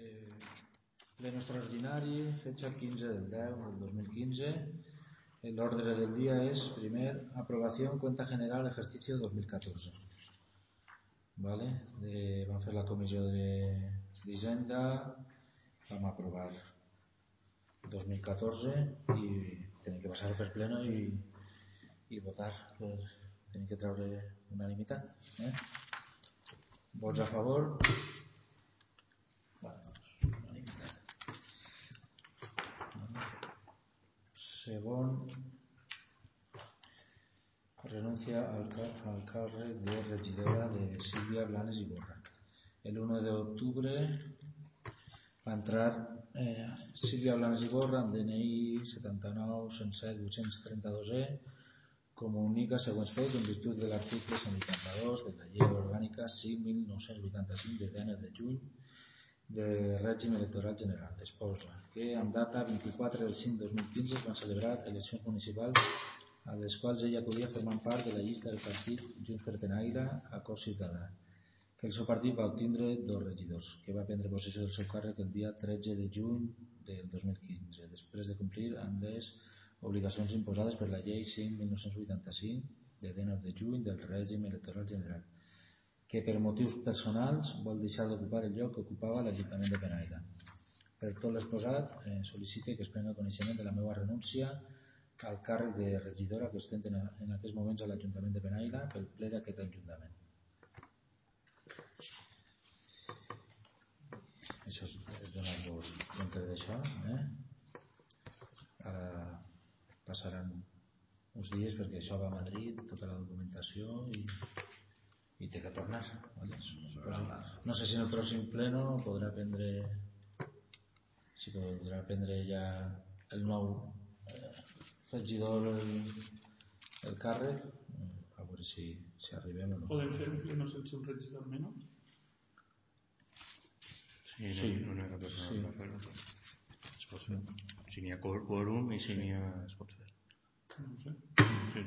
Eh, pleno extraordinari, fecha 15 del 10 del 2015. El orden del día es, primer, aprobación cuenta general ejercicio 2014. ¿Vale? De, vam fer la comissió d'Hisenda, vam aprovar 2014 i tenim que passar per pleno i, i votar per, que treure unanimitat eh? vots a favor al, càrrec de regidora de Sílvia Blanes i Borra. El 1 de octubre va entrar eh, Sílvia Blanes i Borra amb DNI 79 107 832E comunica següents fets en virtut de l'article 182 de la llei orgànica 5.985 de 10 de juny de règim electoral general. Exposa que amb data 24 del 5 2015 es van celebrar eleccions municipals a les quals ella podia formar part de la llista del partit Junts per Penaire Cos Ciutadà, que el seu partit va obtindre dos regidors, que va prendre possessió del seu càrrec el dia 13 de juny del 2015, després de complir amb les obligacions imposades per la llei 5.1985 de 19 de juny del règim electoral general, que per motius personals vol deixar d'ocupar el lloc que ocupava l'Ajuntament de Penaire. Per tot l'exposat, eh, sol·licite que es prenga coneixement de la meva renúncia al càrrec de regidora que ostenten en aquests moments a l'Ajuntament de Benaire pel ple d'aquest Ajuntament. Això és donar-vos compte d'això. Eh? Ara passaran uns dies perquè això va a Madrid, tota la documentació i, i té que tornar. Vale? No sé si en el pròxim pleno podrà prendre si podrà prendre ja el nou regidor el, el càrrec a veure si, si arribem o no podem fer un pleno sense un regidor menys? Sí, no, sí. no, no hi ha persona sí. per fer-ho es pot fer si n'hi ha quòrum i si n'hi ha es pot fer no ho sé sí.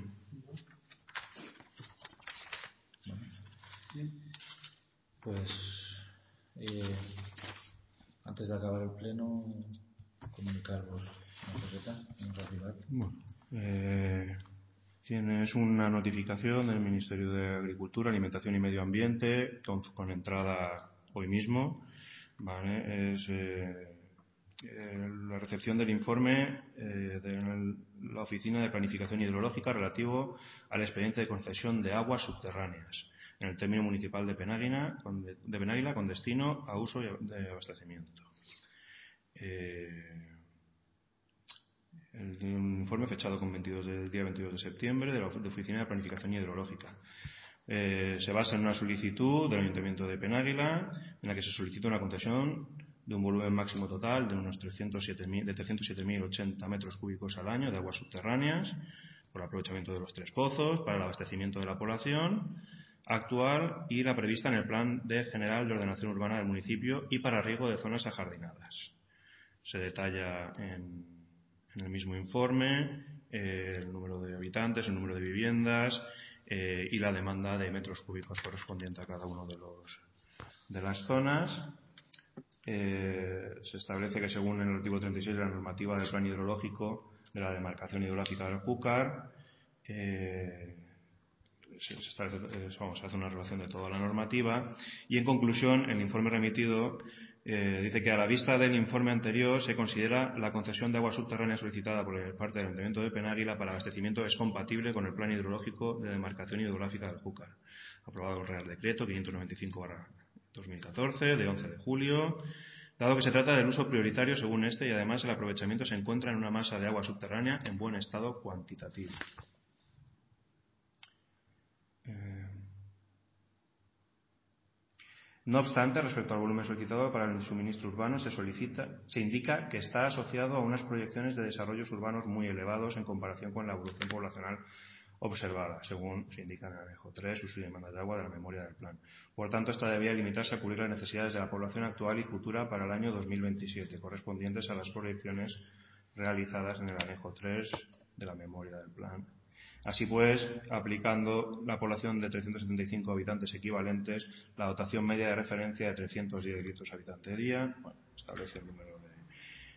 Bueno. pues eh, antes de acabar el pleno comunicar-vos eh, tienes una notificación del Ministerio de Agricultura, Alimentación y Medio Ambiente con, entrada hoy mismo. Es eh, eh, la recepción del informe de la Oficina de Planificación Hidrológica relativo al expediente de concesión de aguas subterráneas en el término municipal de Penáguila con, destino a uso de abastecimiento. El, un informe fechado con 22 del día 22 de septiembre de la Oficina de Planificación Hidrológica. Eh, se basa en una solicitud del Ayuntamiento de Penáguila en la que se solicita una concesión de un volumen máximo total de unos 307.000 de 307.080 metros cúbicos al año de aguas subterráneas por aprovechamiento de los tres pozos para el abastecimiento de la población actual y la prevista en el Plan de General de Ordenación Urbana del municipio y para riego de zonas ajardinadas. Se detalla en en el mismo informe eh, el número de habitantes, el número de viviendas eh, y la demanda de metros cúbicos correspondiente a cada uno de los de las zonas. Eh, se establece que según el artículo 36 de la normativa del plan hidrológico de la demarcación hidrológica del Júcar, se hace una relación de toda la normativa y en conclusión el informe remitido eh, dice que a la vista del informe anterior se considera la concesión de agua subterránea solicitada por parte del Ayuntamiento de Penáguila para abastecimiento es compatible con el plan hidrológico de demarcación hidrográfica del Júcar, aprobado el Real Decreto 595-2014 de 11 de julio, dado que se trata del uso prioritario según este y además el aprovechamiento se encuentra en una masa de agua subterránea en buen estado cuantitativo. No obstante, respecto al volumen solicitado para el suministro urbano, se solicita, se indica que está asociado a unas proyecciones de desarrollos urbanos muy elevados en comparación con la evolución poblacional observada, según se indica en el anejo 3, uso y demanda de agua de la memoria del plan. Por tanto, esta debía limitarse a cubrir las necesidades de la población actual y futura para el año 2027, correspondientes a las proyecciones realizadas en el anejo 3 de la memoria del plan Así pues, aplicando la población de 375 habitantes equivalentes, la dotación media de referencia de 310 litros habitante día, bueno, establece el número de...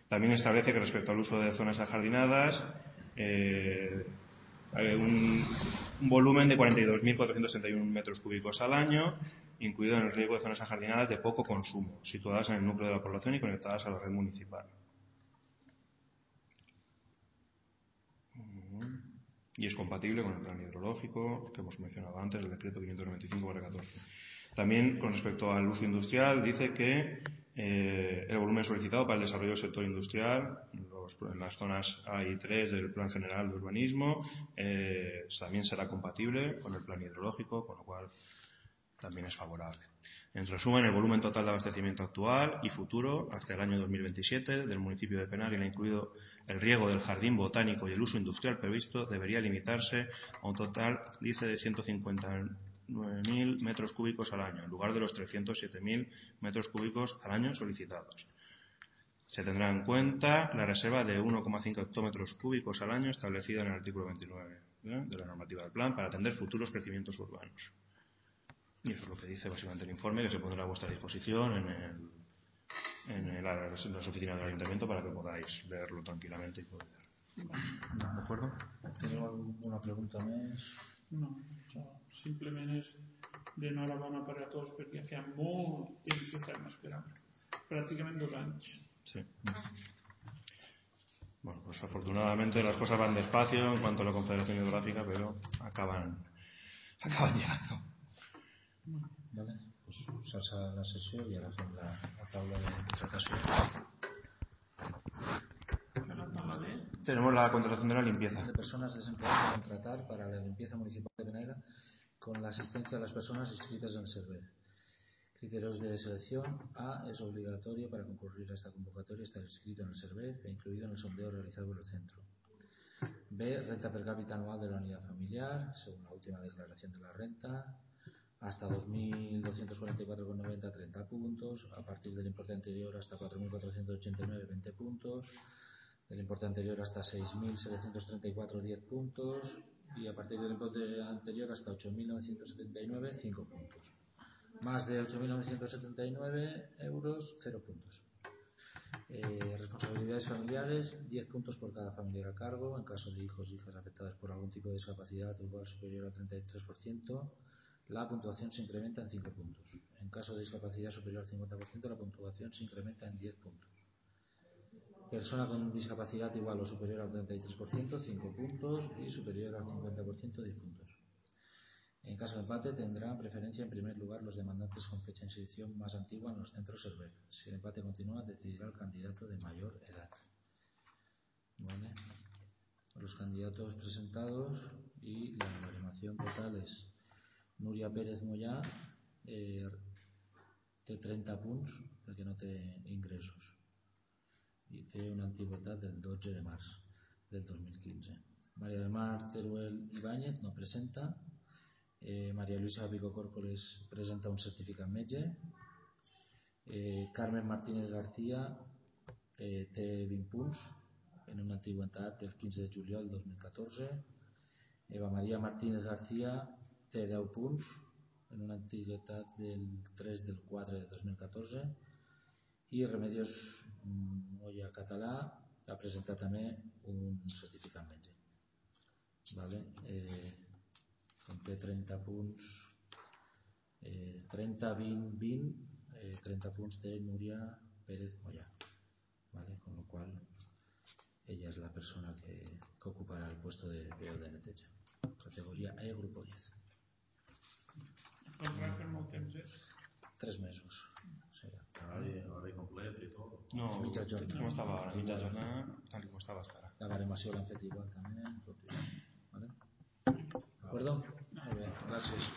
También establece que respecto al uso de zonas ajardinadas, eh, hay un, un volumen de 42.461 metros cúbicos al año, incluido en el riego de zonas ajardinadas de poco consumo, situadas en el núcleo de la población y conectadas a la red municipal. Y es compatible con el plan hidrológico que hemos mencionado antes, el decreto 595-14. También, con respecto al uso industrial, dice que eh, el volumen solicitado para el desarrollo del sector industrial en las zonas A y 3 del Plan General de Urbanismo eh, también será compatible con el plan hidrológico, con lo cual también es favorable. En resumen, el volumen total de abastecimiento actual y futuro hasta el año 2027 del municipio de Penal, incluido el riego del jardín botánico y el uso industrial previsto, debería limitarse a un total, dice, de 159.000 metros cúbicos al año, en lugar de los 307.000 metros cúbicos al año solicitados. Se tendrá en cuenta la reserva de 1,5 hectómetros cúbicos al año establecida en el artículo 29 ¿eh? de la normativa del plan para atender futuros crecimientos urbanos. Y eso es lo que dice básicamente el informe que se pondrá a vuestra disposición en, el, en, el, las, oficinas del ayuntamiento para que podáis leerlo tranquilamente y poder. ¿De acuerdo? ¿Teniu alguna pregunta més? No, això simplement és d'enhorabona per a tots perquè feia molt temps que estàvem esperant. Pràcticament dos anys. Sí. Bueno, pues afortunadamente las cosas van despacio en cuanto a la Confederación Hidrográfica, pero acaban, acaban llegando. Vale? Pues s'alça la sessió i ara fem la, la taula de contratació. Tenemos la contratación de la limpieza. De personas desempleadas a contratar para la limpieza municipal de Benega con la asistencia de las personas inscritas en el SERVE. Criterios de selección. A. Es obligatorio para concurrir a esta convocatoria estar inscrito en el SERVE e incluido en el sondeo realizado por el centro. B. Renta per cápita anual de la unidad familiar, según la última declaración de la renta hasta 2.244,90 30 puntos, a partir del importe anterior hasta 4.489 20 puntos, del importe anterior hasta 6.734 10 puntos. Y a partir del importe anterior hasta 8.979 5 puntos. Más de 8.979 euros 0 puntos. Eh, responsabilidades familiares, 10 puntos por cada familiar a cargo, en caso de hijos e hijas afectadas por algún tipo de discapacidad igual superior al 33%, la puntuación se incrementa en 5 puntos. En caso de discapacidad superior al 50%, la puntuación se incrementa en 10 puntos. Persona con discapacidad igual o superior al 33%, 5 puntos y superior al 50%, 10 puntos. En caso de empate, tendrán preferencia en primer lugar los demandantes con fecha de inscripción más antigua en los centros SERVER. Si el empate continúa, decidirá el candidato de mayor edad. Los candidatos presentados y la baremación total es Núria Pérez Mollà eh, té 30 punts perquè no té ingressos i té una antiguitat del 12 de març del 2015. Maria del Mar Teruel Ibáñez no presenta. Eh, Maria Luisa Pico Córcoles presenta un certificat metge. Eh, Carmen Martínez García eh, té 20 punts en una antiguitat del 15 de juliol del 2014. Eva Maria Martínez García té 10 punts en una antiguitat del 3 del 4 de 2014 i Remedios Moya Català ha presentat també un certificat metge vale? eh, com té 30 punts eh, 30, 20, 20 eh, 30 punts té Núria Pérez Moya. Vale? con lo cual ella es la persona que, que ocupará el puesto de de neteja categoría E, grupo 10 contract per molt temps és? Tres mesos. Sí. Horari, horari complet i tot. No, mitja jornada. como estaba ahora, mitja jornada, tal estaba hasta ahora. La baremació l'han fet igual també. Tot igual. Vale? D'acord? Molt bé, gràcies.